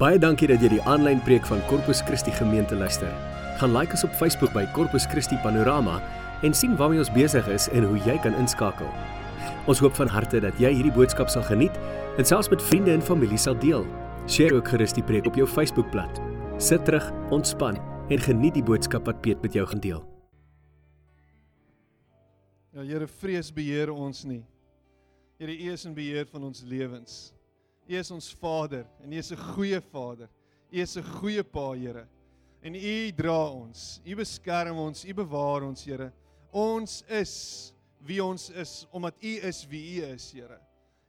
Baie dankie dat jy die aanlyn preek van Corpus Christi gemeente luister. Gaan like ons op Facebook by Corpus Christi Panorama en sien waarmee ons besig is en hoe jy kan inskakel. Ons hoop van harte dat jy hierdie boodskap sal geniet en selfs met vriende en familie sal deel. Deel ook gerus die preek op jou Facebookblad. Sit terug, ontspan en geniet die boodskap wat Piet met jou gaan deel. Ja Here, vrees beheer ons nie. Here, U is in beheer van ons lewens. U is ons Vader en U is 'n goeie Vader. U is 'n goeie Pa, Here. En U dra ons. U beskerm ons, U bewaar ons, Here. Ons is wie ons is omdat U is wie U is, Here.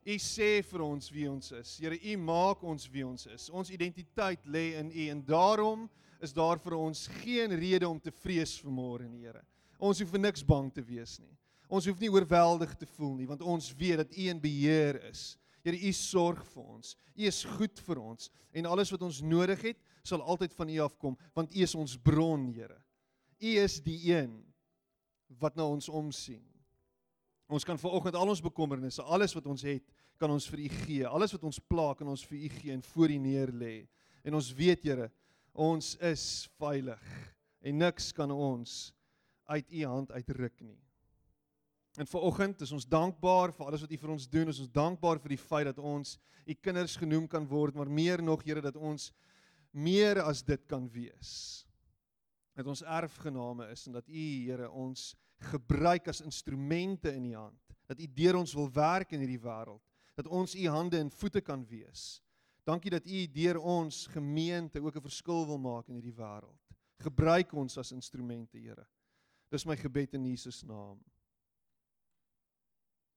U sê vir ons wie ons is. Here, U maak ons wie ons is. Ons identiteit lê in U en daarom is daar vir ons geen rede om te vrees vanmôre, Here. Ons hoef vir niks bang te wees nie. Ons hoef nie oorweldig te voel nie want ons weet dat U in beheer is. Here, U sorg vir ons. U is goed vir ons en alles wat ons nodig het, sal altyd van U afkom want U is ons bron, Here. U is die een wat na ons omsien. Ons kan vanoggend al ons bekommernisse, alles wat ons het, kan ons vir U gee. Alles wat ons pla, kan ons vir U gee en voor U neer lê. En ons weet, Here, ons is veilig en niks kan ons uit U hand uitruk nie. En vanoggend is ons dankbaar vir alles wat U vir ons doen. Ons is dankbaar vir die feit dat ons U kinders genoem kan word, maar meer nog, Here, dat ons meer as dit kan wees. Dat ons erfgename is en dat U, Here, ons gebruik as instrumente in U hand. Dat U deur ons wil werk in hierdie wêreld. Dat ons U hande en voete kan wees. Dankie dat U deur ons gemeente ook 'n verskil wil maak in hierdie wêreld. Gebruik ons as instrumente, Here. Dis my gebed in Jesus naam.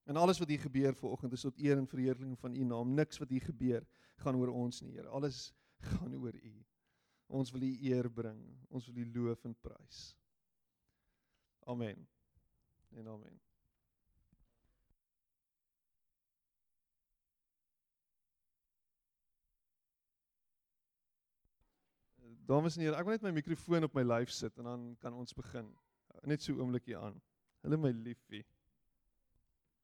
En alles wat hier gebeur vanoggend is tot eer en verheerliking van U naam. Niks wat hier gebeur gaan oor ons nie, Here. Alles gaan oor U. Ons wil U eer bring. Ons wil U loof en prys. Amen. En amen. Dames en here, ek wil net my mikrofoon op my lyf sit en dan kan ons begin. Net so oombliekie aan. Hulle my liefie.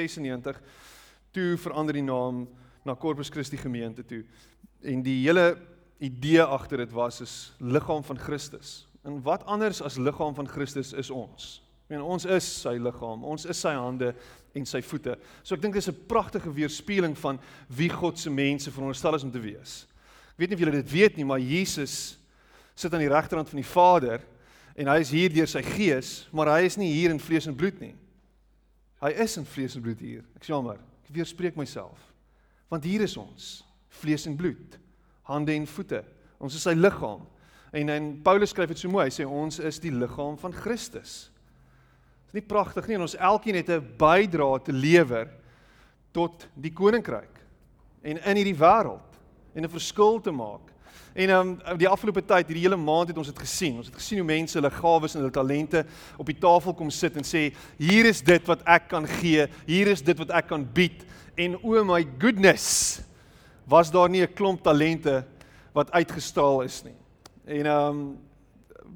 96 toe verander die naam na Corpus Christi gemeente toe. En die hele idee agter dit was is liggaam van Christus. En wat anders as liggaam van Christus is ons? Ek meen ons is sy liggaam, ons is sy hande en sy voete. So ek dink dis 'n pragtige weerspieëling van wie God se mense veronderstel is om te wees. Ek weet nie of julle dit weet nie, maar Jesus sit aan die regterhand van die Vader en hy is hier deur sy gees, maar hy is nie hier in vlees en bloed nie. Hy is in vlees en bloed hier. Ek jammer. Ek weerspreek myself. Want hier is ons, vlees en bloed, hande en voete. Ons is sy liggaam. En en Paulus skryf dit so mooi. Hy sê ons is die liggaam van Christus. Dis nie pragtig nie en ons elkeen het 'n bydrae te lewer tot die koninkryk en in hierdie wêreld en 'n verskil te maak. En um die afgelope tyd, hierdie hele maand het ons dit gesien. Ons het gesien hoe mense hulle gawes en hulle talente op die tafel kom sit en sê, "Hier is dit wat ek kan gee. Hier is dit wat ek kan bied." En o oh my goodness, was daar nie 'n klomp talente wat uitgestraal is nie. En um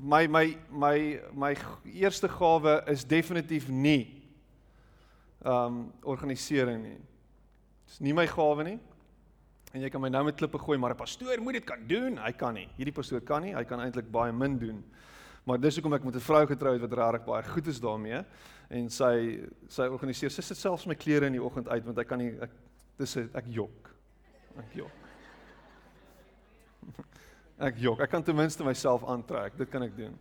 my my my my eerste gawe is definitief nie um organisering nie. Dis nie my gawe nie. En jy kan my nou met klippe gooi, maar 'n pastoor moet dit kan doen. Hy kan nie. Hierdie pastoor kan nie. Hy kan eintlik baie min doen. Maar dis hoekom ek met 'n vrou getroud wat regtig baie goed is daarmee en sy sy organiseer. Sy sit selfs my klere in die oggend uit want ek kan nie ek dis ek jok. Ek jok. Ek jok. Ek kan ten minste myself aantrek. Dit kan ek doen.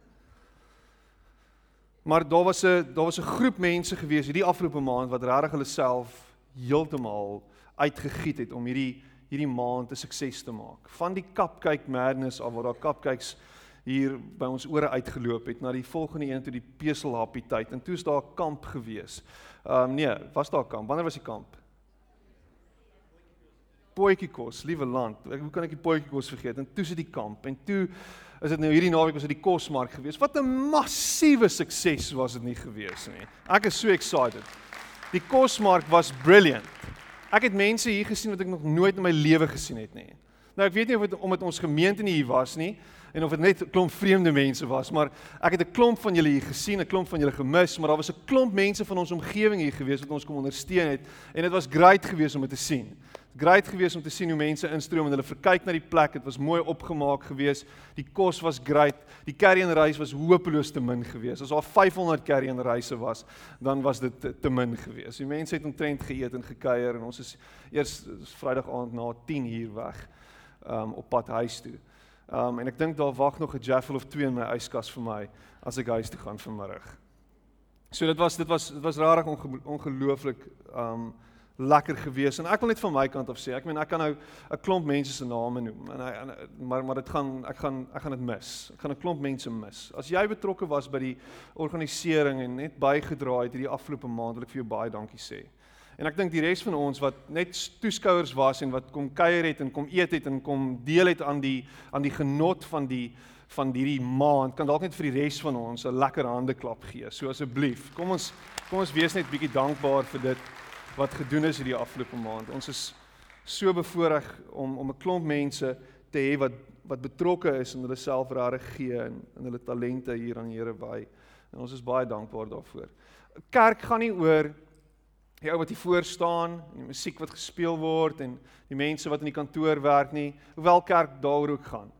Maar daar was 'n daar was 'n groep mense gewees hierdie afgelope maand wat regtig hulle self heeltemal uitgegiet het om hierdie hierdie maand 'n sukses te maak. Van die cupcake madness af waar daar cupcakes hier by ons ore uitgeloop het na die volgende een toe die peselhappy tyd en toe is daar 'n kamp gewees. Ehm um, nee, was daar 'n kamp? Wanneer was die kamp? Poetjie kos, liewe land. Ek hoe kan ek die poetjie kos vergeet? En toe sit die kamp en toe is dit nou hierdie naweek was dit die kosmark gewees. Wat 'n massiewe sukses was dit nie gewees nie. Ek is so excited. Die kosmark was brilliant. Ek het mense hier gesien wat ek nog nooit in my lewe gesien het nie. Nou ek weet nie of dit omdat ons gemeente hier was nie en of dit net 'n klomp vreemde mense was, maar ek het 'n klomp van julle hier gesien, 'n klomp van julle gemis, maar daar was 'n klomp mense van ons omgewing hier gewees wat ons kom ondersteun het en dit was great geweest om dit te sien. Great geweest om te sien hoe mense instroom en hulle verkyk na die plek. Dit was mooi opgemaak geweest. Die kos was great. Die carry and reis was hopeloos te min geweest. As daar 500 carry and reise was, dan was dit te, te min geweest. Die mense het omtrent geëet en gekuier en ons is eers Vrydag aand na 10 uur weg um op pad huis toe. Um en ek dink daar wag nog 'n Jaffel of 2 in my yskas vir my as ek huis toe gaan vanmiddag. So dit was dit was dit was rarig onge, ongelooflik um lekker gewees en ek wil net van my kant af sê ek meen ek kan nou 'n klomp mense se name noem en, en maar maar dit gaan ek gaan ek gaan dit mis. Ek gaan 'n klomp mense mis. As jy betrokke was by die organisering en net bygedra het hierdie afgelope maand wil ek vir jou baie dankie sê. En ek dink die res van ons wat net toeskouers was en wat kom kuier het en kom eet het en kom deel het aan die aan die genot van die van hierdie maand kan dalk net vir die res van ons 'n lekker hande klap gee. So asseblief, kom ons kom ons wees net bietjie dankbaar vir dit wat gedoen is hierdie afgelope maand. Ons is so bevoorreg om om 'n klomp mense te hê wat wat betrokke is en hulle self regtig gee en, en hulle talente hier aan die Here wy. En ons is baie dankbaar daarvoor. Kerk gaan nie oor die ou wat hier voor staan die musiek wat gespeel word en die mense wat in die kantoor werk nie, hoewel kerk daaroor ook gaan.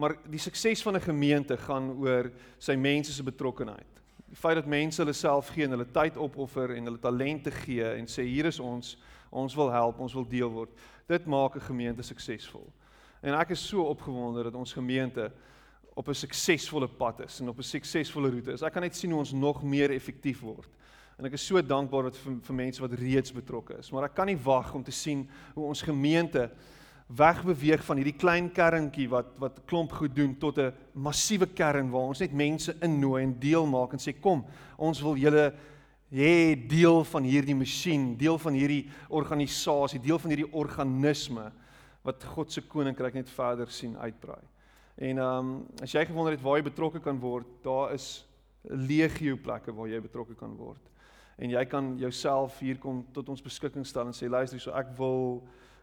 Maar die sukses van 'n gemeente gaan oor sy mense se betrokkenheid. Die feit dat mense hulle self gee en hulle tyd opoffer en hulle talente gee en sê hier is ons, ons wil help, ons wil deel word. Dit maak 'n gemeente suksesvol. En ek is so opgewonde dat ons gemeente op 'n suksesvolle pad is en op 'n suksesvolle roete is. Ek kan net sien hoe ons nog meer effektief word. En ek is so dankbaar dat vir, vir mense wat reeds betrokke is. Maar ek kan nie wag om te sien hoe ons gemeente wegbeweeg van hierdie klein kerntjie wat wat klomp goed doen tot 'n massiewe kern waar ons net mense innooi en deel maak en sê kom, ons wil julle hê deel van hierdie masjien, deel van hierdie organisasie, deel van hierdie organisme wat God se koninkryk net verder sien uitbrei. En ehm um, as jy gewonder het waar jy betrokke kan word, daar is legio plekke waar jy betrokke kan word en jy kan jouself hier kom tot ons beskikking stel en sê luister so ek wil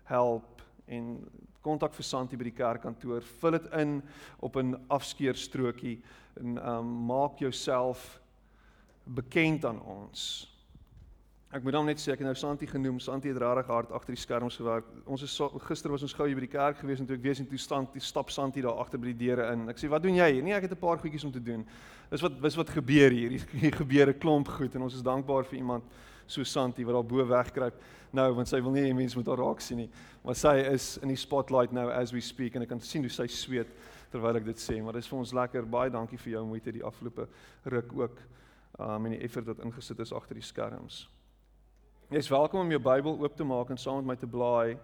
help. En kontak vir Santi by die kerkkantoor. Vul dit in op 'n afskeerstrokie en um, maak jouself bekend aan ons Ek moet dan net sê ek het nou Santi genoem. Santi het regtig hard agter die skerms gewerk. Ons is so, gister was ons gou hier by die kerk gewees en toe ek weer sien toe staan die stap Santi daar agter by die deure in. Ek sê wat doen jy? Nee, ek het 'n paar goedjies om te doen. Dis wat dis wat gebeur hier. Hier gebeur 'n klomp goed en ons is dankbaar vir iemand so Santi wat daar bo wegkruip nou want sy wil nie hê mense moet haar raak sien nie. Maar sy is in die spotlight nou as we speak en ek kan sien hoe sy sweet terwyl ek dit sê. Maar dis vir ons lekker. Baie dankie vir jou moeite die afgelope ruk ook. Um en die effort wat ingesit is agter die skerms. Jy is welkom om jou Bybel oop te maak en saam met my te blaai.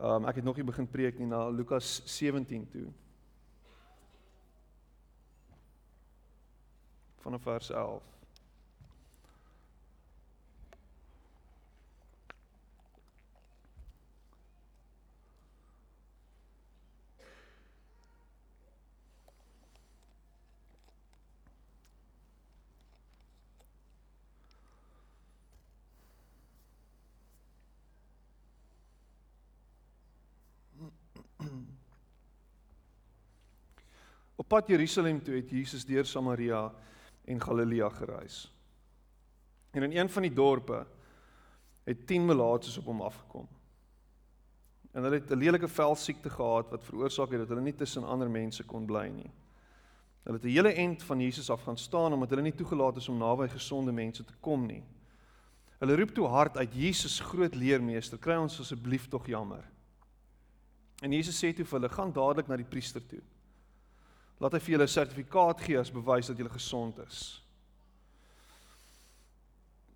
Um ek het nog nie begin preek nie na Lukas 17 toe. Vanaf vers 11. Pad Jerusalem toe het Jesus deur Samaria en Galilea gereis. En in een van die dorpe het 10 melaatses op hom afgekom. En hulle het 'n lelike velsiekte gehad wat veroorsaak het dat hulle nie tussen ander mense kon bly nie. Hulle het 'n hele end van Jesus af gaan staan omdat hulle nie toegelaat is om naby gesonde mense te kom nie. Hulle roep toe hard uit: "Jesus, groot leermeester, kry ons asseblief tog jammer." En Jesus sê toe vir hulle: "Gaan dadelik na die priester toe." Laat hy vir julle 'n sertifikaat gee as bewys dat julle gesond is.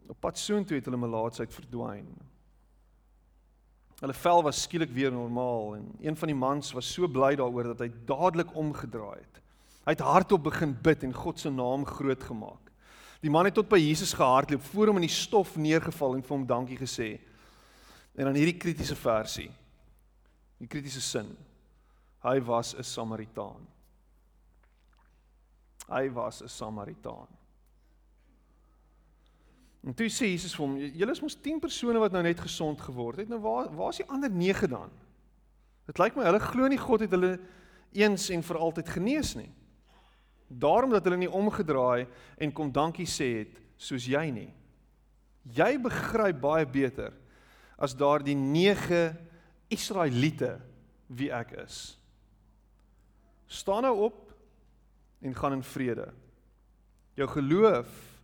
Op pad soontoe het hulle melaatsheid verdwyn. Hulle vel was skielik weer normaal en een van die mans was so bly daaroor dat hy dadelik omgedraai het. Hy het hardop begin bid en God se naam groot gemaak. Die man het tot by Jesus gehardloop, voor hom in die stof neergeval en vir hom dankie gesê. En dan hierdie kritiese versie. Die kritiese sin. Hy was 'n Samaritaan. Hy was 'n Samaritaan. En toe sê Jesus vir hom: "Julle is mos 10 persone wat nou net gesond geword het. Nou waar waar is die ander 9 dan?" Dit lyk my hulle glo nie God het hulle eens en vir altyd genees nie. Daarom dat hulle nie omgedraai en kom dankie sê het soos jy nie. Jy begryp baie beter as daardie 9 Israeliete wie ek is. Staan nou op en gaan in vrede. Jou geloof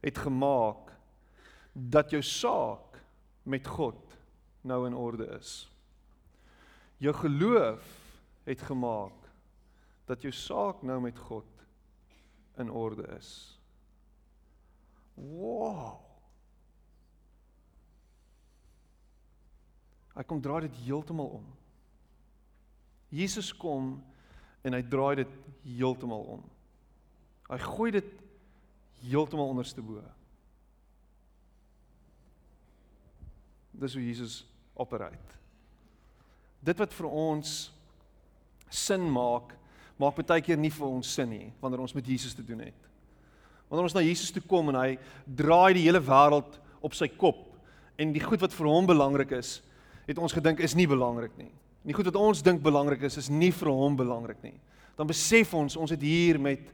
het gemaak dat jou saak met God nou in orde is. Jou geloof het gemaak dat jou saak nou met God in orde is. Wow. Hy kom draai dit heeltemal om. Jesus kom en hy draai dit heeltemal om. Hy gooi dit heeltemal onderste bo. Dis hoe Jesus operate. Dit wat vir ons sin maak, maak baie keer nie vir ons sin nie wanneer ons met Jesus te doen het. Wanneer ons na Jesus toe kom en hy draai die hele wêreld op sy kop en die goed wat vir hom belangrik is, het ons gedink is nie belangrik nie. En die goed wat ons dink belangrik is, is nie vir hom belangrik nie. Dan besef ons ons het hier met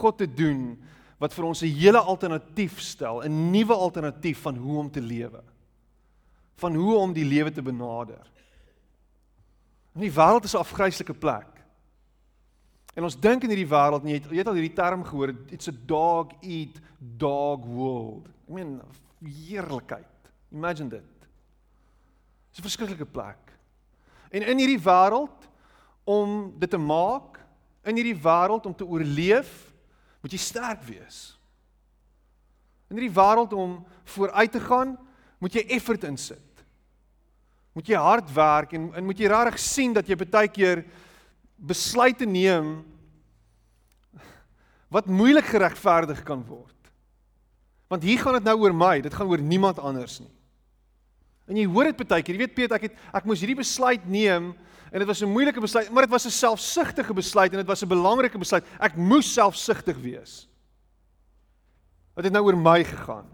God te doen wat vir ons 'n hele alternatief stel, 'n nuwe alternatief van hoe om te lewe. Van hoe om die lewe te benader. En die wêreld is 'n afgryslike plek. En ons dink in hierdie wêreld, jy het jy het al hierdie term gehoor, it's a dog eat dog world. I mean, heerlikheid. Imagine dit. Dis 'n verskriklike plek. En in hierdie wêreld om dit te maak, in hierdie wêreld om te oorleef, moet jy sterk wees. In hierdie wêreld om vooruit te gaan, moet jy effort insit. Moet jy hard werk en en moet jy regtig sien dat jy baie keer besluite neem wat moeilik geregverdig kan word. Want hier gaan dit nou oor my, dit gaan oor niemand anders nie. En jy hoor dit baie keer. Jy weet Piet, ek het ek moes hierdie besluit neem en dit was 'n moeilike besluit, maar dit was 'n selfsugtige besluit en dit was 'n belangrike besluit. Ek moes selfsugtig wees. Dit het nou oor my gegaan.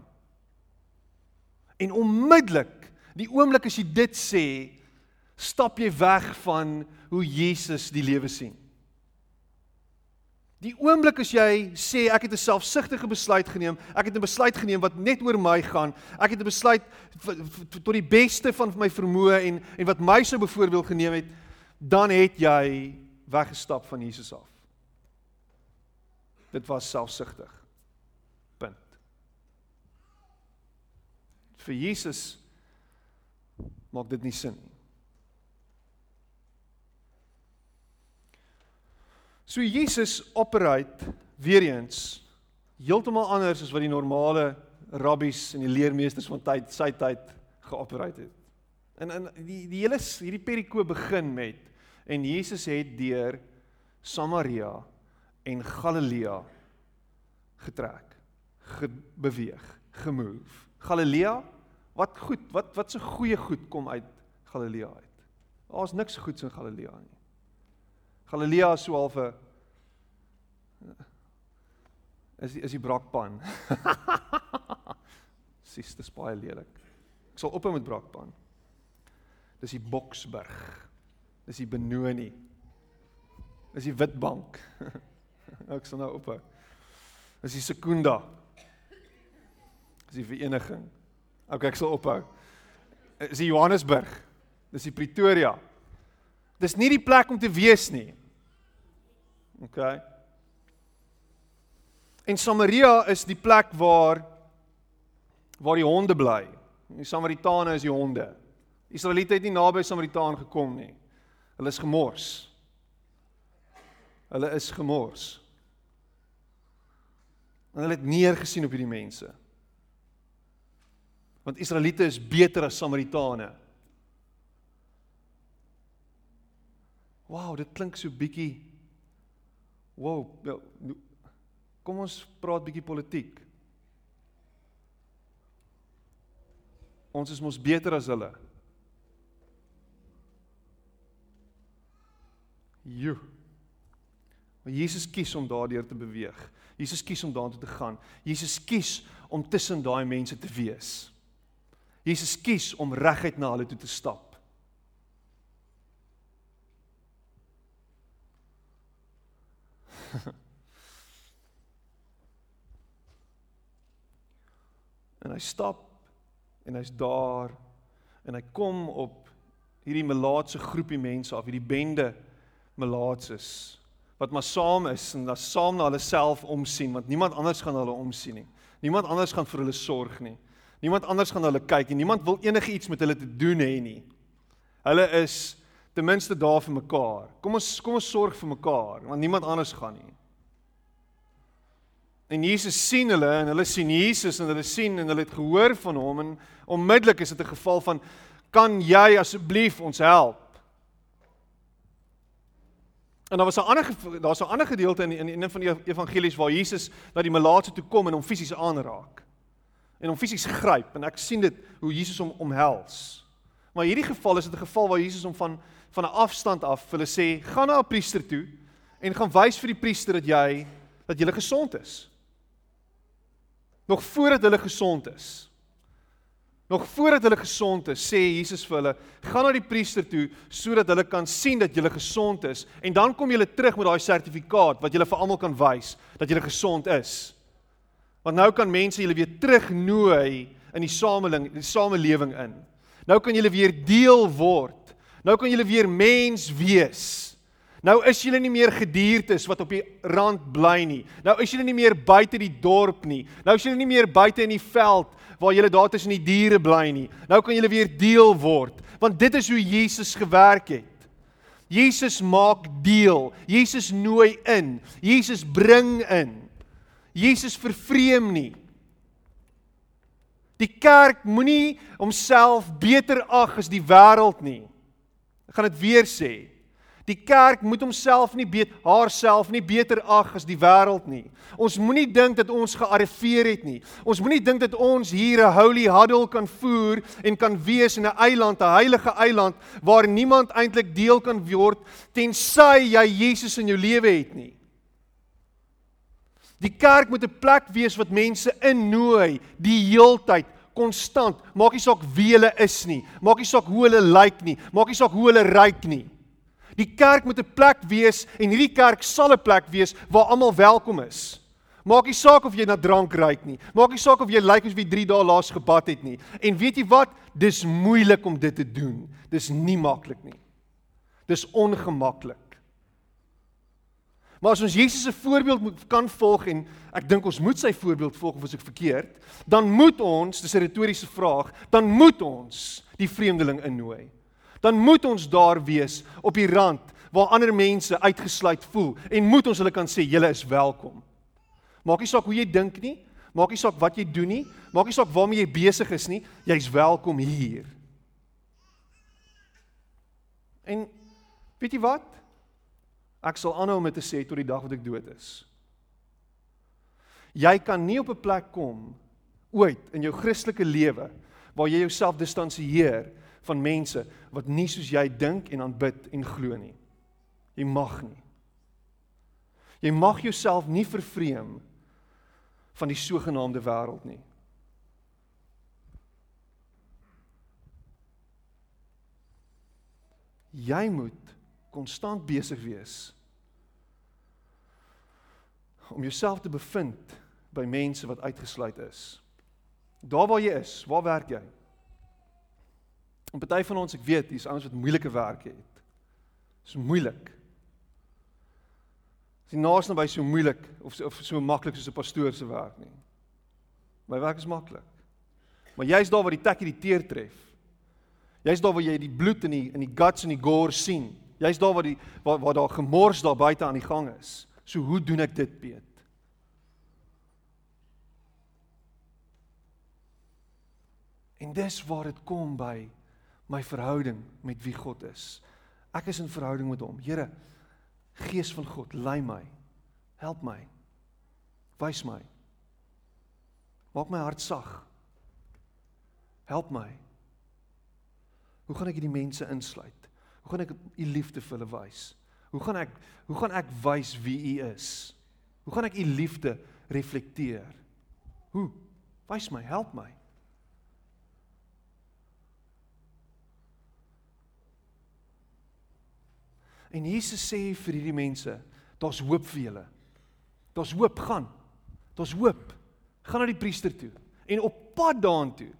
En onmiddellik, die oomblik as jy dit sê, stap jy weg van hoe Jesus die lewe sien. Die oomblik as jy sê ek het 'n selfsugtige besluit geneem, ek het 'n besluit geneem wat net oor my gaan. Ek het 'n besluit tot die beste van my vermoë en en wat my sou byvoorbeeld geneem het, dan het jy weggestap van Jesus af. Dit was selfsugtig. Punt. Vir Jesus maak dit nie sin nie. So Jesus operate weer eens heeltemal anders as wat die normale rabbies en die leermeesters van tyd sy tyd geoperate het. En in die die hele hierdie perikoop begin met en Jesus het deur Samaria en Galilea getrek, beweeg, gemove. Galilea, wat goed, wat wat se goeie goed kom uit Galilea uit. Daar's niks goeds in Galilea nie. Galilea is so half 'n is is die brakpan. Sis, dit is baie lelik. Ek sal ophou met brakpan. Dis die Boksburg. Dis die Benoni. Dis die Witbank. Ek sal nou ophou. Dis die Sekunda. Dis die vereniging. OK, ek sal ophou. Dis die Johannesburg. Dis die Pretoria. Dis nie die plek om te wees nie. OK. En Samaria is die plek waar waar die honde bly. Die Samaritane is die honde. Israeliete het nie naby Samaritaan gekom nie. Hulle is gemors. Hulle is gemors. En hulle het neergesien op hierdie mense. Want Israeliete is beter as Samaritane. Wow, dit klink so bietjie Wow, ja, kom ons praat bietjie politiek. Ons is mos beter as hulle. Jo. Maar Jesus kies om daardeur te beweeg. Jesus kies om daartoe te gaan. Jesus kies om tussen daai mense te wees. Jesus kies om reguit na hulle toe te stap. en hy stap en hy's daar en hy kom op hierdie melaatse groepie mense af, hierdie bende melaatses wat maar saam is en dan saam na hulle self omsien want niemand anders gaan hulle omsien nie. Niemand anders gaan vir hulle sorg nie. Niemand anders gaan hulle kyk en niemand wil enigiets met hulle te doen hê nie. Hulle is ten minste daar vir mekaar. Kom ons kom ons sorg vir mekaar want niemand anders gaan nie. En Jesus sien hulle en hulle sien Jesus en hulle sien en hulle het gehoor van hom en onmiddellik is dit 'n geval van kan jy asseblief ons help? En daar was 'n ander daar's 'n ander gedeelte in in een van die evangelies waar Jesus na die melaatse toe kom en hom fisies aanraak. En hom fisies gryp en ek sien dit hoe Jesus hom omhels. Maar hierdie geval is dit 'n geval waar Jesus hom van van 'n afstand af hulle sê gaan na 'n priester toe en gaan wys vir die priester dat jy dat jy gesond is. Nog voordat hulle gesond is. Nog voordat hulle gesond is, sê Jesus vir hulle: "Gaan na die priester toe sodat hulle kan sien dat jy gesond is en dan kom jy terug met daai sertifikaat wat jy vir almal kan wys dat jy gesond is." Want nou kan mense julle weer terugnooi in die samelewing, die samelewing in. Nou kan julle weer deel word. Nou kan julle weer mens wees. Nou is julle nie meer gediertes wat op die rand bly nie. Nou is julle nie meer buite die dorp nie. Nou is julle nie meer buite in die veld waar julle daar tussen die diere bly nie. Nou kan julle weer deel word, want dit is hoe Jesus gewerk het. Jesus maak deel. Jesus nooi in. Jesus bring in. Jesus vervreem nie. Die kerk moenie homself beter ag as die wêreld nie. Ek gaan dit weer sê. Die kerk moet homself nie beet haarself nie beter ag as die wêreld nie. Ons moenie dink dat ons gearriveer het nie. Ons moenie dink dat ons hier 'n holy huddle kan voer en kan wees in 'n eiland, 'n heilige eiland waar niemand eintlik deel kan word tensy jy Jesus in jou lewe het nie. Die kerk moet 'n plek wees wat mense innooi die heeltyd konstant. Maak nie saak wie hulle is nie. Maak nie saak hoe hulle lyk nie. Maak nie saak hoe hulle ryk nie. Die kerk moet 'n plek wees en hierdie kerk sal 'n plek wees waar almal welkom is. Maak nie saak of jy na drank ruik nie. Maak nie saak of jy lyk of jy 3 dae laas gebad het nie. En weet jy wat? Dis moeilik om dit te doen. Dis nie maklik nie. Dis ongemaklik. Maar as ons Jesus se voorbeeld moet kan volg en ek dink ons moet sy voorbeeld volg of as ek verkeerd, dan moet ons, dis 'n retoriese vraag, dan moet ons die vreemdeling innooi dan moet ons daar wees op die rand waar ander mense uitgesluit voel en moet ons hulle kan sê julle is welkom. Maak nie saak hoe jy dink nie, maak nie saak wat jy doen nie, maak nie saak waarmee jy besig is nie, jy's welkom hier. En weet jy wat? Ek sal aanhou om dit te sê tot die dag wat ek dood is. Jy kan nie op 'n plek kom ooit in jou Christelike lewe waar jy jouself distansieer van mense wat nie soos jy dink en aanbid en glo nie. Jy mag nie. Jy mag jouself nie vervreem van die sogenaamde wêreld nie. Jy moet konstant besig wees om jouself te bevind by mense wat uitgesluit is. Daar waar jy is, waar werk jy? En party van ons, ek weet, hier's ouens wat moeilike werk het. Dis moeilik. Dis nie naas naby so moeilik of of so maklik soos 'n pastoor se werk nie. My werk is maklik. Maar jy's daar waar die tekkie die teer tref. Jy's daar waar jy die bloed in die in die guts en die gore sien. Jy's daar waar die waar, waar daar gemors daar buite aan die gang is. So hoe doen ek dit, Piet? En dis waar dit kom by my verhouding met wie God is. Ek is in verhouding met hom. Here, Gees van God, lei my. Help my. Wys my. Maak my hart sag. Help my. Hoe gaan ek hierdie mense insluit? Hoe gaan ek u liefde vir hulle wys? Hoe gaan ek hoe gaan ek wys wie u is? Hoe gaan ek u liefde reflekteer? Hoe? Wys my, help my. En Jesus sê vir hierdie mense, daar's hoop vir julle. Daar's hoop, gaan. Daar's hoop. Gaan na die priester toe en op pad daartoe.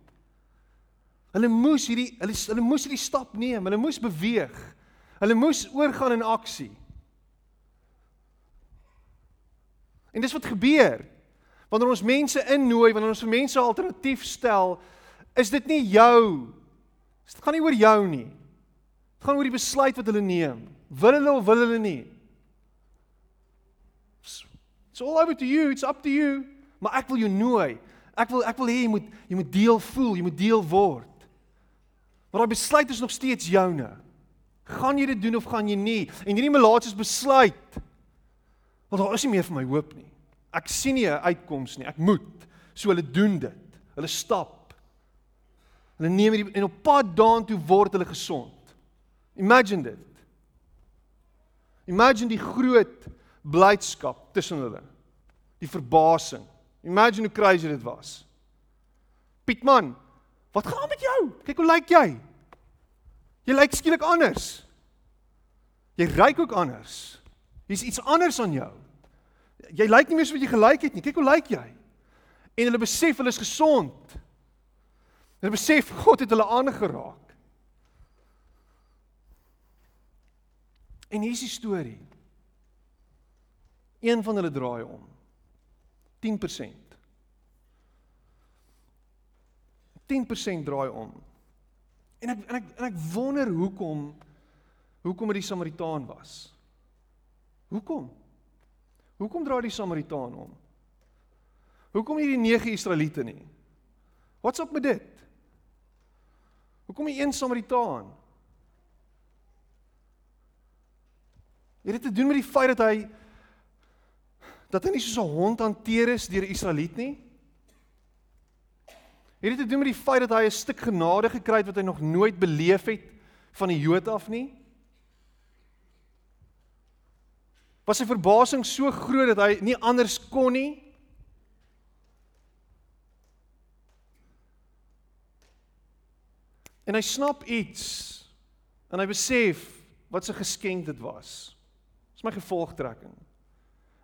Hulle moes hierdie hulle hulle moes hierdie stap neem. Hulle moes beweeg. Hulle moes oorgaan in aksie. En dis wat gebeur. Wanneer ons mense innooi, wanneer ons vir mense alternatief stel, is dit nie jou. Dit gaan nie oor jou nie. Dit gaan oor die besluit wat hulle neem. Wil hulle of wil hulle nie? It's all over to you, it's up to you. Maar ek wil jou nooi. Ek wil ek wil hê jy moet jy moet deel voel, jy moet deel word. Maar daai besluit is nog steeds joune. Gaan jy dit doen of gaan jy nie? En hierdie melaatses besluit. Want daar is nie meer vir my hoop nie. Ek sien nie 'n uitkoms nie. Ek moet. So hulle doen dit. Hulle stap. Hulle neem hierdie en op pad daartoe word hulle gesond. Imagine dit. Imagine die groot blydskap tussen hulle. Die verbasing. Imagine hoe crazy dit was. Pietman, Wat gaan met jou? Kyk hoe lyk jy? Jy lyk skielik anders. Jy ryk ook anders. Hier's iets anders aan jou. Jy lyk nie meer so wat jy gelyk het nie. Kyk hoe lyk jy? En hulle besef hulle is gesond. Hulle besef God het hulle aangeraak. En hier's die storie. Een van hulle draai om. 10%. 10% draai om. En ek en ek en ek wonder hoekom hoekom dit die Samaritaan was. Hoekom? Hoekom draai die Samaritaan om? Hoekom nie die 9 Israeliete nie? Wat's op met dit? Hoekom die een Samaritaan? Het dit te doen met die feit dat hy dat hy nie soos 'n hond hanteer is deur die Israeliet nie? Het dit te doen met die feit dat hy 'n stuk genade gekry het wat hy nog nooit beleef het van die Jood af nie? Was sy verbasing so groot dat hy nie anders kon nie? En hy snap iets en hy besef wat 'n geskenk dit was. Dis my gevolgtrekking.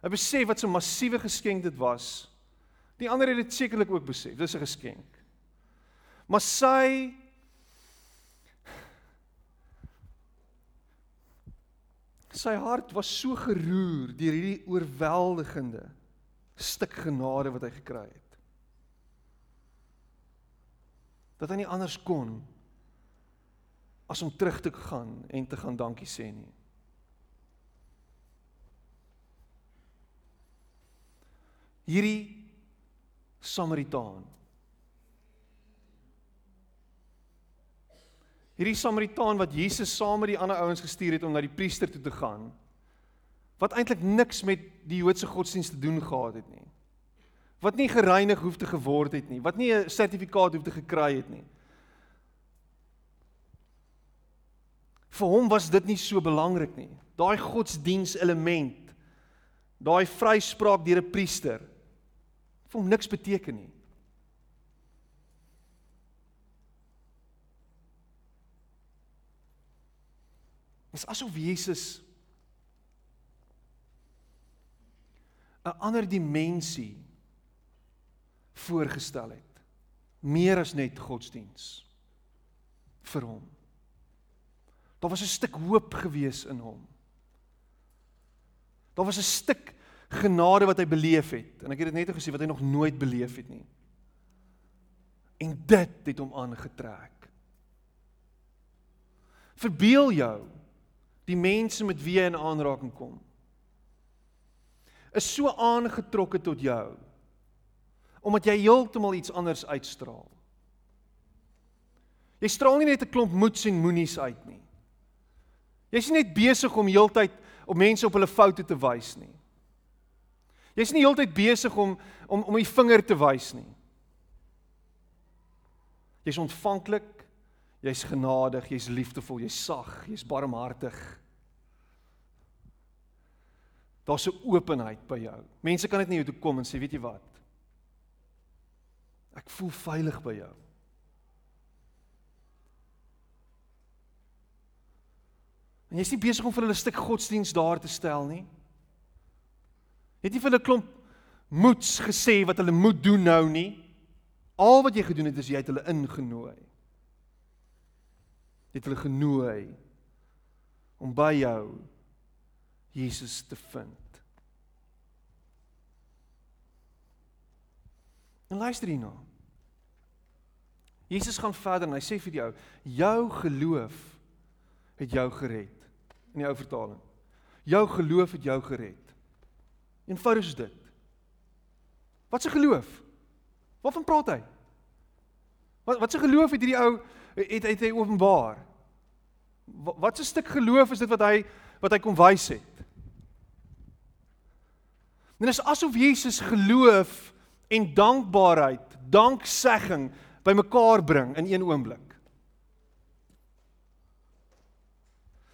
Hy besef wat 'n massiewe geskenk dit was. Die ander het dit sekerlik ook besef. Dis 'n geskenk. Maar sy sy hart was so geroer deur hierdie oorweldigende stuk genade wat hy gekry het. Dat hy nie anders kon as om terug te gaan en te gaan dankie sê nie. Hierdie Samaritaan hierdie Samaritaan wat Jesus saam met die ander ouens gestuur het om na die priester toe te gaan wat eintlik niks met die Joodse godsdienst te doen gehad het nie. Wat nie gereinig hoef te geword het nie, wat nie 'n sertifikaat hoef te gekry het nie. Vir hom was dit nie so belangrik nie. Daai godsdiens element, daai vryspraak deur 'n priester, vir hom niks beteken nie. Dis asof Jesus 'n ander dimensie voorgestel het. Meer as net godsdiens vir hom. Daar was 'n stuk hoop gewees in hom. Daar was 'n stuk genade wat hy beleef het en ek het dit net gesê wat hy nog nooit beleef het nie. En dit het hom aangetrek. Verbeel jou die mense met wie jy in aanraking kom is so aangetrokke tot jou omdat jy heeltemal iets anders uitstraal. Jy straal nie net 'n klomp moeds en moenies uit nie. Jy's nie net besig om heeltyd op mense op hulle foute te wys nie. Jy's nie heeltyd besig om om om die vinger te wys nie. Jy's ontvanklik Jy's genadig, jy's liefdevol, jy's sag, jy's barmhartig. Daar's 'n openheid by jou. Mense kan net nie jou toe kom en sê, weet jy wat? Ek voel veilig by jou. En jy's nie besig om vir hulle 'n stuk godsdiens daar te stel nie. Het nie vir hulle klomp moeds gesê wat hulle moet doen nou nie. Al wat jy gedoen het is jy het hulle ingenooi. Jy het hulle genooi om by jou Jesus te vind. En luister hierna. Jesus gaan verder en hy sê vir jou, jou geloof het jou gered. In die ou vertaling. Jou geloof het jou gered. Eenvoudig is dit. Wat 'n geloof? Waarvan praat hy? Wat wat 'n geloof het hierdie ou het het hy openbaar? Wat 'n stuk geloof is dit wat hy wat hy kom wys het? Dit is asof Jesus geloof en dankbaarheid, danksegging bymekaar bring in een oomblik.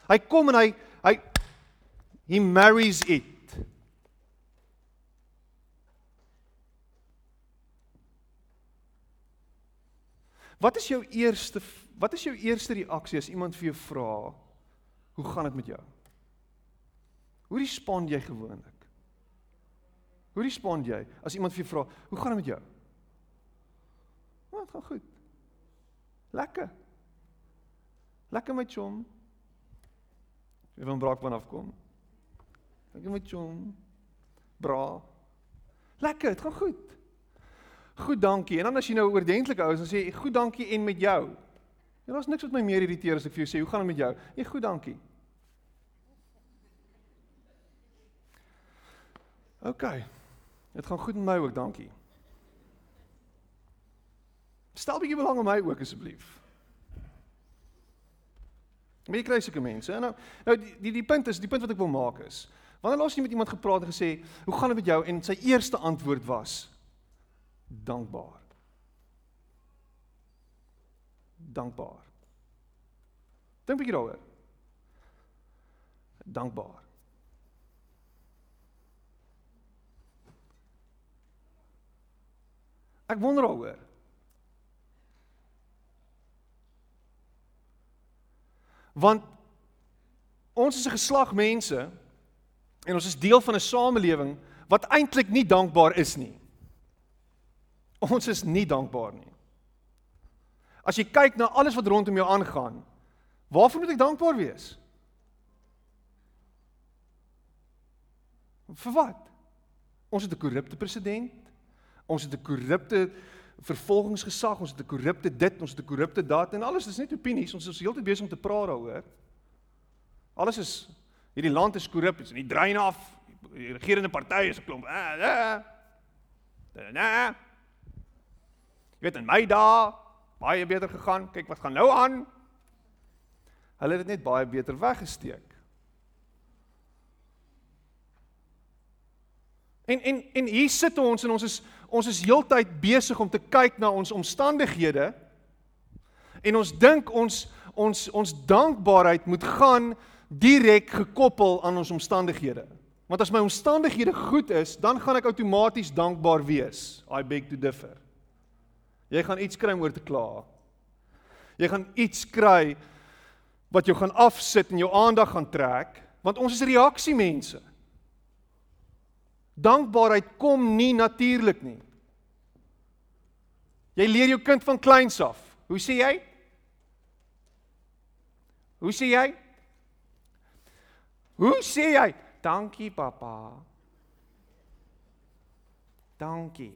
Hy kom en hy hy he marries it. Wat is jou eerste wat is jou eerste reaksie as iemand vir jou vra hoe gaan dit met jou? Hoe respond jy gewoonlik? Hoe respond jy as iemand vir jou vra hoe gaan dit met jou? Wat gaan goed? Lekker. Lekker met chom. Jy van Braakman afkom. Lekker met chom. Bra. Lekker, dit gaan goed. Goed, dankie. En dan as jy nou oordentlik ou is, dan sê jy goed, dankie en met jou. Ja, daar's niks wat my meer irriteer as ek vir jou sê, hoe gaan dit met jou? Ja, goed, dankie. OK. Dit gaan goed met my ook, dankie. Stel bietjie belang in my ook asseblief. Wie kry sulke mense? Nou, nou die, die die punt is, die punt wat ek wil maak is, wanneer laas jy met iemand gepraat en gesê, "Hoe gaan dit met jou?" en sy eerste antwoord was, dankbaar. Dankbaar. Dink bietjie daaroor. Dankbaar. Ek wonder daaroor. Want ons is 'n geslag mense en ons is deel van 'n samelewing wat eintlik nie dankbaar is nie. Ons is nie dankbaar nie. As jy kyk na alles wat rondom jou aangaan, waarvoor moet ek dankbaar wees? Vir wat? Ons het 'n korrupte president. Ons het 'n korrupte vervolgingsgesag, ons het 'n korrupte dit, ons het 'n korrupte dat en alles is net opinies. Ons is heeltyd besig om te praat daaroor. Alles is hierdie land is korrup, dit is nie drein af. Die regerende partye is 'n klomp. Ah, ah. Da, Jy weet in my dae baie beter gegaan. Kyk wat gaan nou aan. Hulle het dit net baie beter weggesteek. En en en hier sit ons en ons is ons is heeltyd besig om te kyk na ons omstandighede en ons dink ons ons ons dankbaarheid moet gaan direk gekoppel aan ons omstandighede. Want as my omstandighede goed is, dan gaan ek outomaties dankbaar wees. I beg to differ. Jy gaan iets kry om oor te kla. Jy gaan iets kry wat jou gaan afsit en jou aandag gaan trek, want ons is reaksiemense. Dankbaarheid kom nie natuurlik nie. Jy leer jou kind van kleins af. Hoe sê jy? Hoe sê jy? Hoe sê jy? Dankie pappa. Dankie.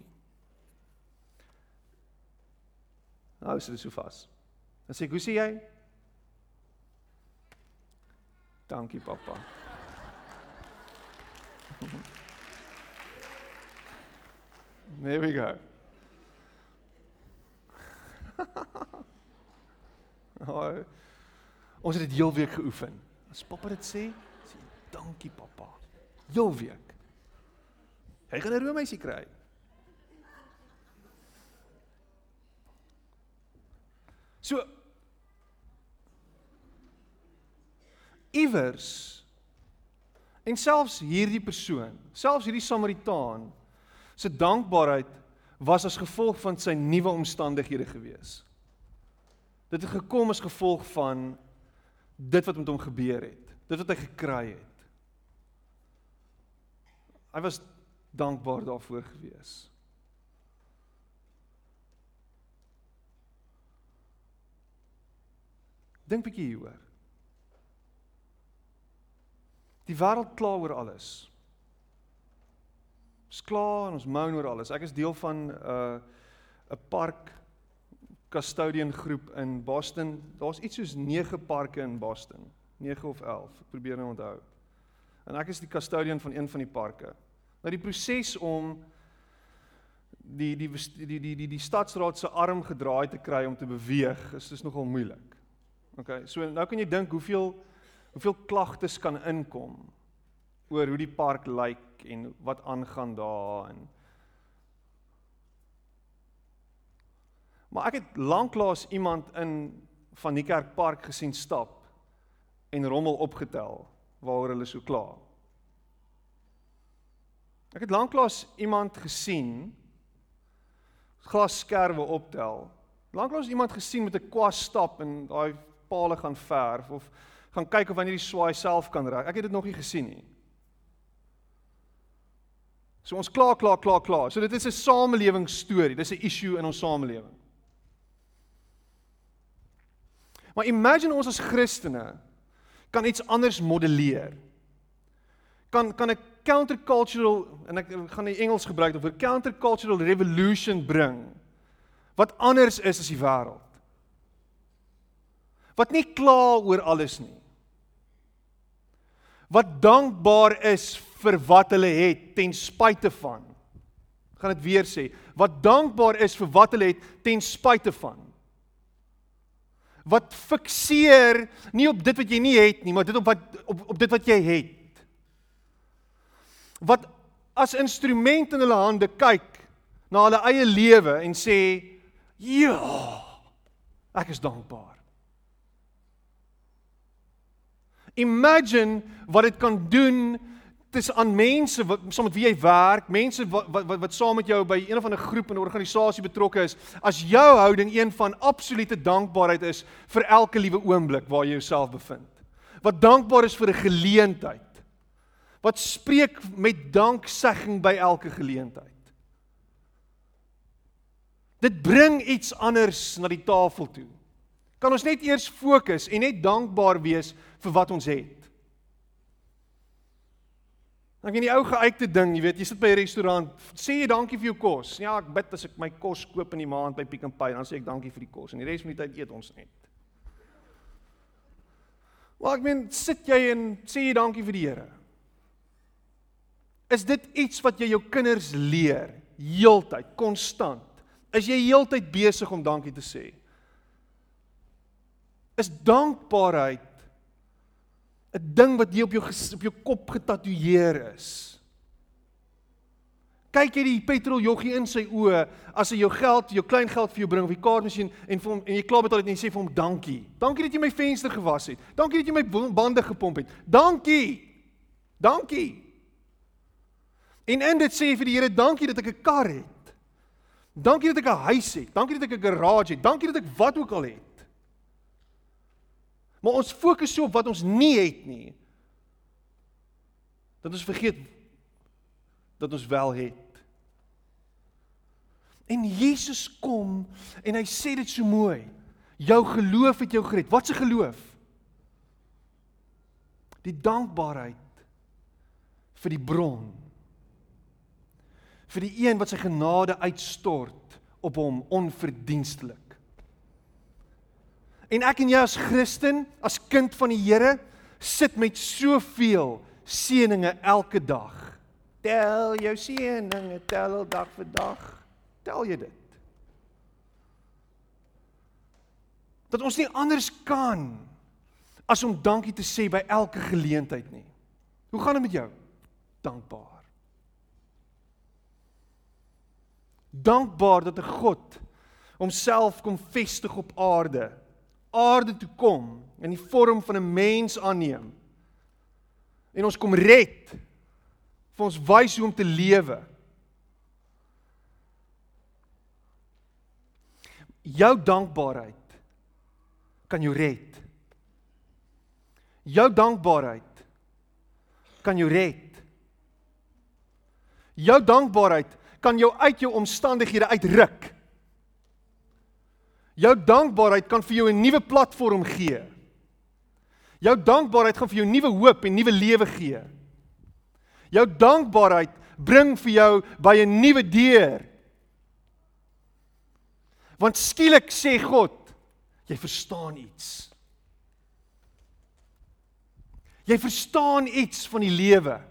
Nou is dit so vas. Dan sê ek, "Hoe sê jy?" Dankie, pappa. There we go. oh, ons het dit heel week geoefen. As pappa dit sê, sê dankie pappa. Heel week. Hy gaan 'n roomhuisie kry. So iewers en selfs hierdie persoon, selfs hierdie Samaritaan se dankbaarheid was as gevolg van sy nuwe omstandighede gewees. Dit het gekom as gevolg van dit wat met hom gebeur het, dit wat hy gekry het. Hy was dankbaar daarvoor gewees. Dink bietjie hieroor. Die wêreld kla oor alles. Ons kla en ons moan oor alles. Ek is deel van 'n uh, 'n park custodian groep in Boston. Daar's iets soos 9 parke in Boston. 9 of 11. Ek probeer nou onthou. En ek is die custodian van een van die parke. Nou die proses om die die die die die die stadsraad se arm gedraai te kry om te beweeg, is dis nogal moeilik. OK, so nou kan jy dink hoeveel hoeveel klagtes kan inkom oor hoe die park lyk en wat aangaan daar en Maar ek het lanklaas iemand in van die kerkpark gesien stap en rommel opgetel waaroor hulle so kla. Ek het lanklaas iemand gesien glasskerwe optel. Lanklaas iemand gesien met 'n kwas stap en daai palle gaan verf of gaan kyk of wanneer die swaai self kan reg. Ek het dit nog nie gesien nie. So ons kla kla kla kla. So dit is 'n samelewingsstorie. Dis 'n issue in ons samelewing. Maar imagine ons as Christene kan iets anders modelleer. Kan kan 'n countercultural en ek gaan die Engels gebruik of 'n countercultural revolution bring wat anders is as die wêreld. Wat nie kla oor alles nie. Wat dankbaar is vir wat hulle het ten spyte van. Ek gaan dit weer sê. Wat dankbaar is vir wat hulle het ten spyte van wat fikseer nie op dit wat jy nie het nie, maar dit op wat op op dit wat jy het. Wat as instrument in hulle hande kyk na hulle eie lewe en sê, "Ja, ek is dankbaar." Imagine wat dit kan doen dis aan mense wat saam met wie jy werk, mense wat wat wat, wat saam met jou by een of ander groep en organisasie betrokke is, as jou houding een van absolute dankbaarheid is vir elke liewe oomblik waar jy jouself bevind. Wat dankbaar is vir 'n geleentheid. Wat spreek met danksegging by elke geleentheid. Dit bring iets anders na die tafel toe. Kan ons net eers fokus en net dankbaar wees vir wat ons het. Dan kan jy ou geuite ding, jy weet, jy sit by 'n restaurant, sê jy dankie vir jou kos. Ja, ek bid as ek my kos koop in die maand by Pick n Pay, dan sê ek dankie vir die kos en die res van die tyd eet ons net. Maar ek meen, sit jy en sê jy dankie vir die Here? Is dit iets wat jy jou kinders leer heeltyd, konstant? Is jy heeltyd besig om dankie te sê? Is dankbaarheid 'n ding wat hier op jou op jou kop getatoeëer is. Kyk jy die petrol joggie in sy oë as hy jou geld, jou klein geld vir jou bring op die kaartmasjien en vir hom en jy klaar betaal dit en jy sê vir hom dankie. Dankie dat jy my venster gewas het. Dankie dat jy my bande gepomp het. Dankie. Dankie. En in dit sê jy vir die Here dankie dat ek 'n kar het. Dankie dat ek 'n huis het. Dankie dat ek 'n garage het. Dankie dat ek wat ook al het. Maar ons fokus so op wat ons nie het nie. Dat ons vergeet dat ons wel het. En Jesus kom en hy sê dit so mooi. Jou geloof het jou gered. Wat 'n geloof? Die dankbaarheid vir die bron. Vir die een wat sy genade uitstort op hom onverdienstelik. En ek en jy as Christen, as kind van die Here, sit met soveel seëninge elke dag. Tel jou seëninge, tel al dag vir dag. Tel jy dit? Dat ons nie anders kan as om dankie te sê by elke geleentheid nie. Hoe gaan dit met jou? Dankbaar. Dankbaar dat 'n God homself kom vestig op aarde aarde toe kom in die vorm van 'n mens aanneem en ons kom red vir ons wys hoe om te lewe. Jou dankbaarheid kan jou red. Jou dankbaarheid kan jou red. Jou dankbaarheid kan jou uit jou omstandighede uitruk. Jou dankbaarheid kan vir jou 'n nuwe platform gee. Jou dankbaarheid gaan vir jou nuwe hoop en nuwe lewe gee. Jou dankbaarheid bring vir jou by 'n nuwe deur. Want skielik sê God, jy verstaan iets. Jy verstaan iets van die lewe.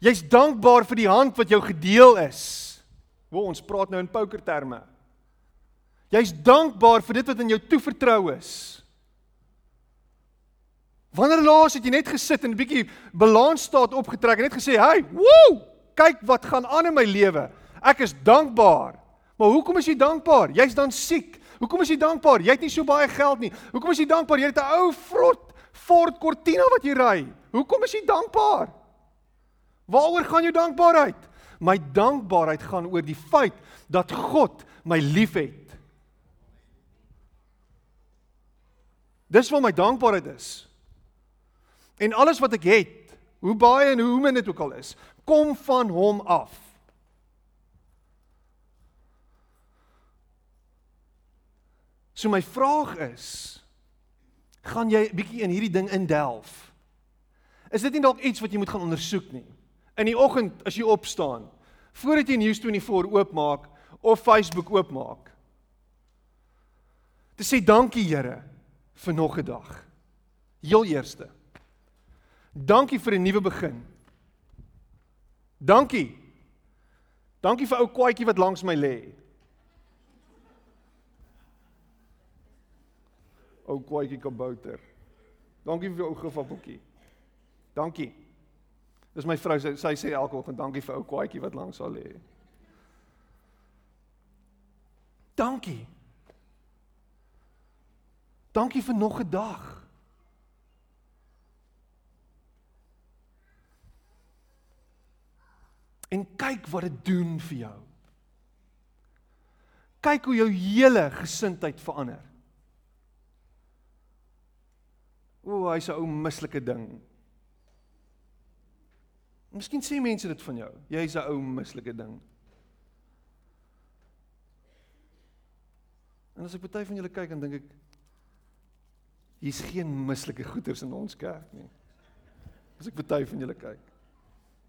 Jy's dankbaar vir die hand wat jou gedeel is. Wo ons praat nou in pokerterme. Jy's dankbaar vir dit wat aan jou toevertrou is. Wanneer laas het jy net gesit en 'n bietjie balansstaat opgetrek en net gesê, "Hey, woew, kyk wat gaan aan in my lewe. Ek is dankbaar." Maar hoekom is jy dankbaar? Jy's dan siek. Hoekom is jy dankbaar? Jy het nie so baie geld nie. Hoekom is jy dankbaar? Jy het 'n ou vrot Ford Cortina wat jy ry. Hoekom is jy dankbaar? Waaroor gaan jou dankbaarheid? My dankbaarheid gaan oor die feit dat God my liefhet. Dis wat my dankbaarheid is. En alles wat ek het, hoe baie en hoe min dit ook al is, kom van hom af. So my vraag is, gaan jy bietjie in hierdie ding indelf? Is dit nie dalk iets wat jy moet gaan ondersoek nie? In die oggend as jy opstaan, voordat jy News24 oopmaak of Facebook oopmaak, te sê dankie Here vir nog 'n dag. Heel eerste Dankie vir 'n nuwe begin. Dankie. Dankie vir ou kwaadjie wat langs my lê. Ou kwaadjie kabouter. Dankie vir ou gevappeltjie. Dankie. Dis my vrou sy, sy sê elke oggend dankie vir ou kwaadjie wat langs haar lê. Dankie. Dankie vir nog 'n dag. En kyk wat dit doen vir jou. Kyk hoe jou hele gesindheid verander. O, hy's 'n ou mislike ding. Miskien sê mense dit van jou. Jy's 'n ou mislike ding. En as ek party van julle kyk en dink ek hier's geen mislike goeters in ons kerk nie. As ek party van julle kyk.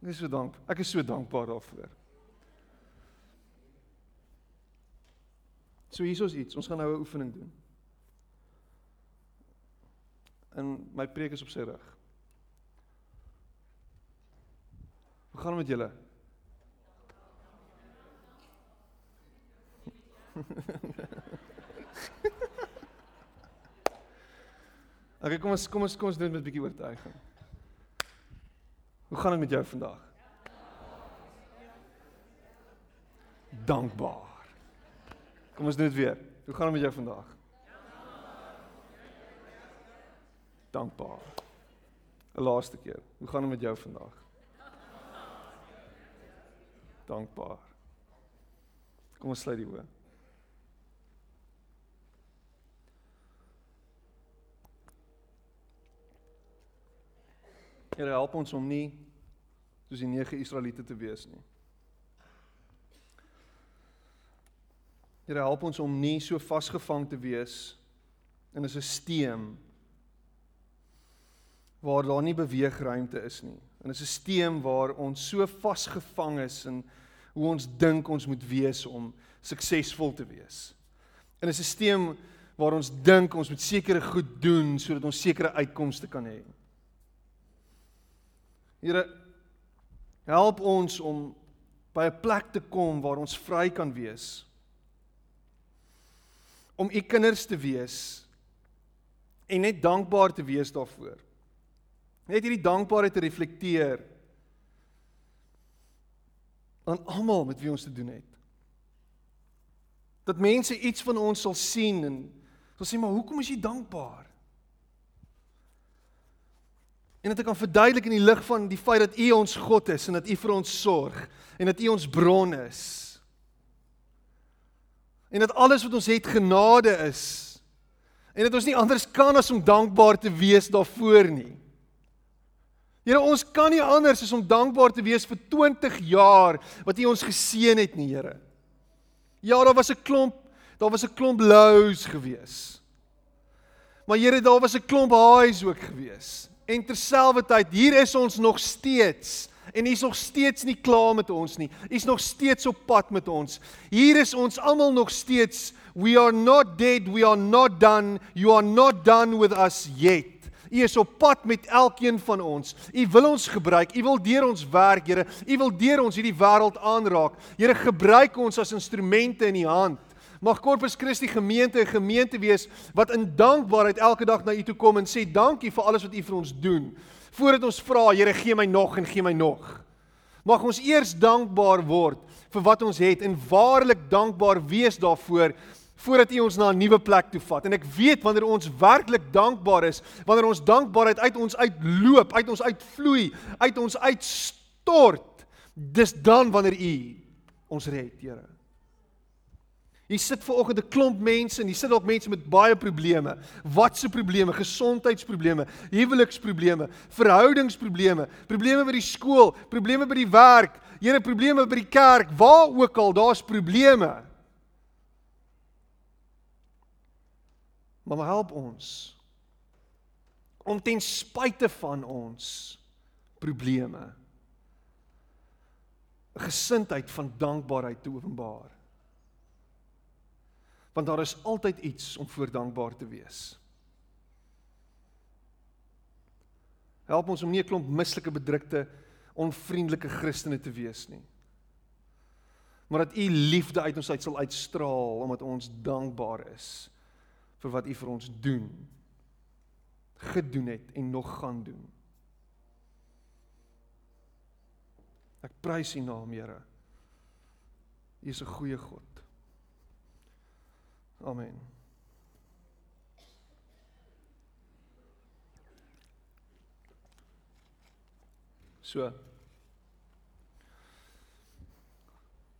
Is so dank. Ek is so dankbaar daarvoor. So hier is iets. Ons gaan nou 'n oefening doen. En my preek is op sy rug. Hoe gaan met julle? Okay, kom ons kom ons kom ons doen met 'n bietjie oortuiging. Hoe gaan dit met jou vandag? Dankbaar. Kom ons doen dit weer. Hoe gaan dit met jou vandag? Dankbaar. 'n Laaste keer. Hoe gaan dit met jou vandag? Dankbaar. Kom ons sluit die oë. Here help ons om nie soos die nege Israeliete te wees nie. Here help ons om nie so vasgevang te wees in 'n stelsel waar daar nie beweegruimte is nie. In 'n stelsel waar ons so vasgevang is in hoe ons dink ons moet wees om suksesvol te wees. In 'n stelsel waar ons dink ons moet sekere goed doen sodat ons sekere uitkomste kan hê. Here help ons om by 'n plek te kom waar ons vry kan wees. Om u kinders te wees en net dankbaar te wees daarvoor. Net hierdie dankbaarheid te reflekteer aan almal met wie ons te doen het. Dat mense iets van ons sal sien en sal sê maar hoekom is jy dankbaar? En ek kan verduidelik in die lig van die feit dat U ons God is en dat U vir ons sorg en dat U ons bron is. En dat alles wat ons het genade is. En dat ons nie anders kan as om dankbaar te wees daarvoor nie. Here, ons kan nie anders as om dankbaar te wees vir 20 jaar wat U ons geseën het nie, Here. Ja, daar was 'n klomp, daar was 'n klomp lows gewees. Maar Here, daar was 'n klomp highs ook gewees. En terselfdertyd, hier is ons nog steeds en hy's nog steeds nie klaar met ons nie. Hy's nog steeds op pad met ons. Hier is ons almal nog steeds we are not dead, we are not done, you are not done with us yet. U is op pad met elkeen van ons. U wil ons gebruik. U wil deur ons werk, Here. U wil deur ons hierdie wêreld aanraak. Here, gebruik ons as instrumente in U hand. Mag Corpus Christi gemeente 'n gemeente wees wat in dankbaarheid elke dag na U toe kom en sê dankie vir alles wat U vir ons doen. Voordat ons vra, Here, gee my nog en gee my nog. Mag ons eers dankbaar word vir wat ons het en waarlik dankbaar wees daarvoor voordat U ons na 'n nuwe plek toe vat. En ek weet wanneer ons werklik dankbaar is, wanneer ons dankbaarheid uit ons uitloop, uit ons uitvloei, uit ons uitstort, dis dan wanneer U ons red, Here. Hier sit ver oggend 'n klomp mense en hier sit dalk mense met baie probleme. Wat se probleme? Gesondheidsprobleme, huweliksprobleme, verhoudingsprobleme, probleme by die skool, probleme by die werk, Here, probleme by die kerk, waar ook al, daar's probleme. Maar help ons om ten spyte van ons probleme 'n gesindheid van dankbaarheid te openbaar. Want daar is altyd iets om voor dankbaar te wees. Help ons om nie 'n klomp mislike bedrukte onvriendelike Christene te wees nie. Maar dat u liefde uit ons uit sal uitstraal omdat ons dankbaar is vir wat U vir ons doen gedoen het en nog gaan doen. Ek prys U naam, Here. U is 'n goeie God. Amen. So.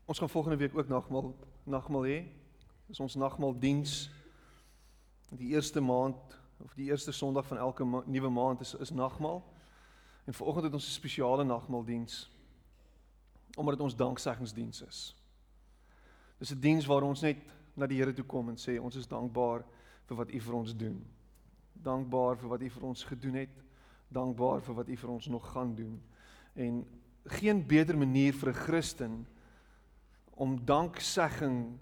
Ons gaan volgende week ook nagmaal nagmaal hê. Dis ons nagmaaldiens die eerste maand of die eerste Sondag van elke ma nuwe maand is is nagmaal. En vanoggend het ons 'n spesiale nagmaaldiens omdat dit ons dankseggingdiens is. Dis 'n diens waar ons net na die Here toe kom en sê ons is dankbaar vir wat U vir ons doen. Dankbaar vir wat U vir ons gedoen het. Dankbaar vir wat U vir ons nog gaan doen. En geen beter manier vir 'n Christen om danksegging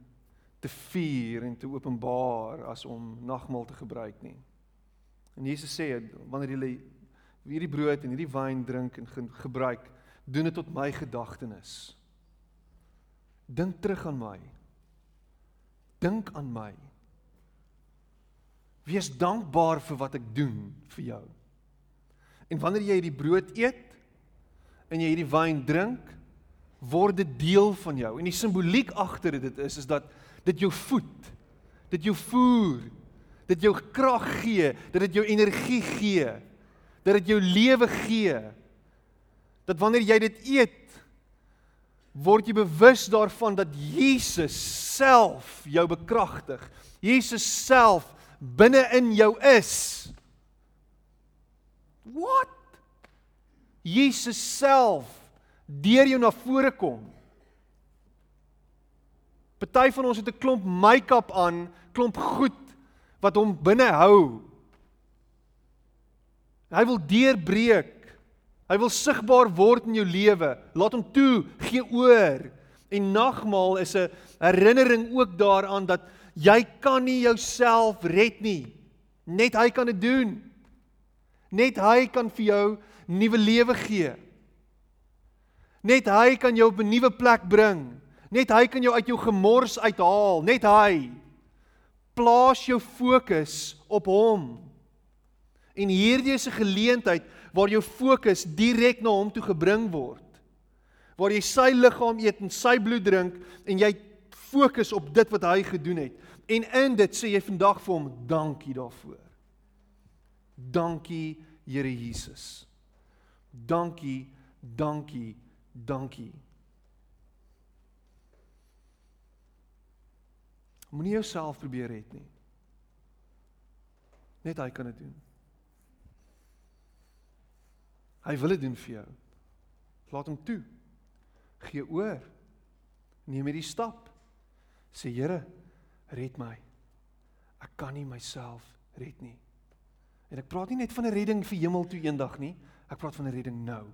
te vier en te openbaar as om nagmaal te gebruik nie. En Jesus sê wanneer julle hierdie brood en hierdie wyn drink en ge gebruik, doen dit tot my gedagtenis. Dink terug aan my. Dink aan my. Wees dankbaar vir wat ek doen vir jou. En wanneer jy hierdie brood eet en jy hierdie wyn drink, word dit deel van jou. En die simboliek agter dit is is dat dit jou voed, dit jou voer, dit jou krag gee, dat dit jou energie gee, dat dit jou lewe gee. Dat wanneer jy dit eet, word jy bewus daarvan dat Jesus self jou bekragtig. Jesus self binne in jou is. Wat? Jesus self deur jou na vore kom. Party van ons het 'n klomp make-up aan, klomp goed wat hom binne hou. Hy wil deurbreek. Hy wil sigbaar word in jou lewe. Laat hom toe, gee oor. En nagmaal is 'n herinnering ook daaraan dat jy kan nie jouself red nie. Net hy kan dit doen. Net hy kan vir jou nuwe lewe gee. Net hy kan jou op 'n nuwe plek bring. Net hy kan jou uit jou gemors uithaal, net hy. Plaas jou fokus op hom. En hierdie is 'n geleentheid waar jou fokus direk na hom toe gebring word. Waar jy sy liggaam eet en sy bloed drink en jy fokus op dit wat hy gedoen het. En in dit sê jy vandag vir hom dankie daarvoor. Dankie Here Jesus. Dankie, dankie, dankie. Moenie jouself probeer red nie. Net hy kan dit doen. Hy wil dit doen vir jou. Laat hom toe. Gee oor. Neem hierdie stap. Sê Here, red my. Ek kan nie myself red nie. En ek praat nie net van 'n redding vir hemel toe eendag nie. Ek praat van 'n redding nou.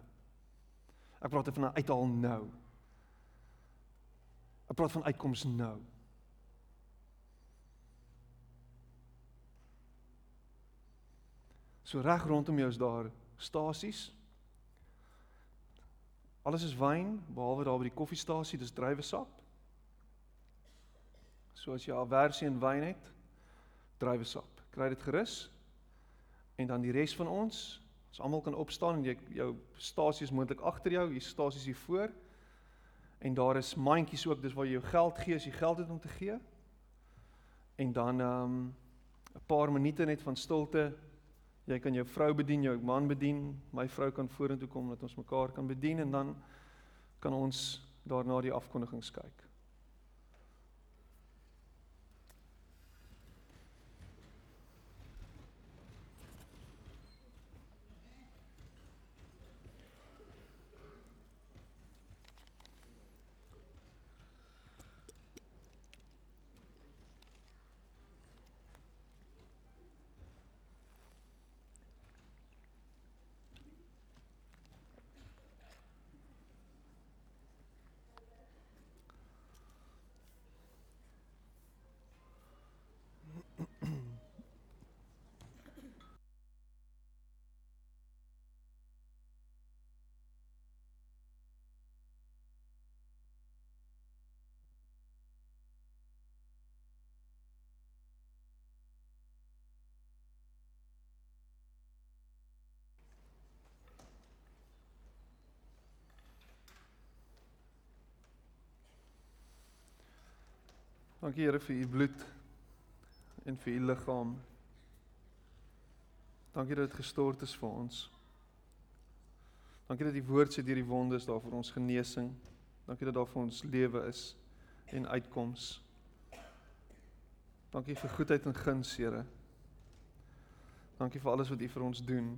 Ek praat van 'n uithaal nou. Ek praat van uitkoms nou. So reg rondom jou is daar stasies. Alles is wyn behalwe daar by die koffiestasie, dis druiwesap. So as jy aversie in wyn het, druiwesap. Kry dit gerus. En dan die res van ons, ons almal kan opstaan en jy jou stasie is moontlik agter jou, hier stasies hier voor. En daar is mandjies ook, dis waar jy jou geld gee as jy geld het om te gee. En dan ehm um, 'n paar minute net van stilte Jy kan jou vrou bedien, jou man bedien, my vrou kan vorentoe kom dat ons mekaar kan bedien en dan kan ons daarna die afkondigings kyk. Dankie Here vir u bloed en vir u liggaam. Dankie dat dit gestort is vir ons. Dankie dat die woord sê deur die wonde is daar vir ons genesing. Dankie dat daar vir ons lewe is en uitkoms. Dankie vir goedheid en guns, Here. Dankie vir alles wat U vir ons doen.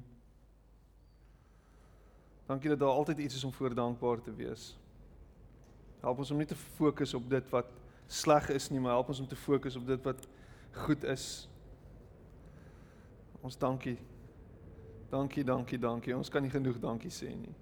Dankie dat daar altyd iets is om voor dankbaar te wees. Help ons om nie te fokus op dit wat sleg is nie, maar help ons om te fokus op dit wat goed is. Ons dankie. Dankie, dankie, dankie. Ons kan nie genoeg dankie sê nie.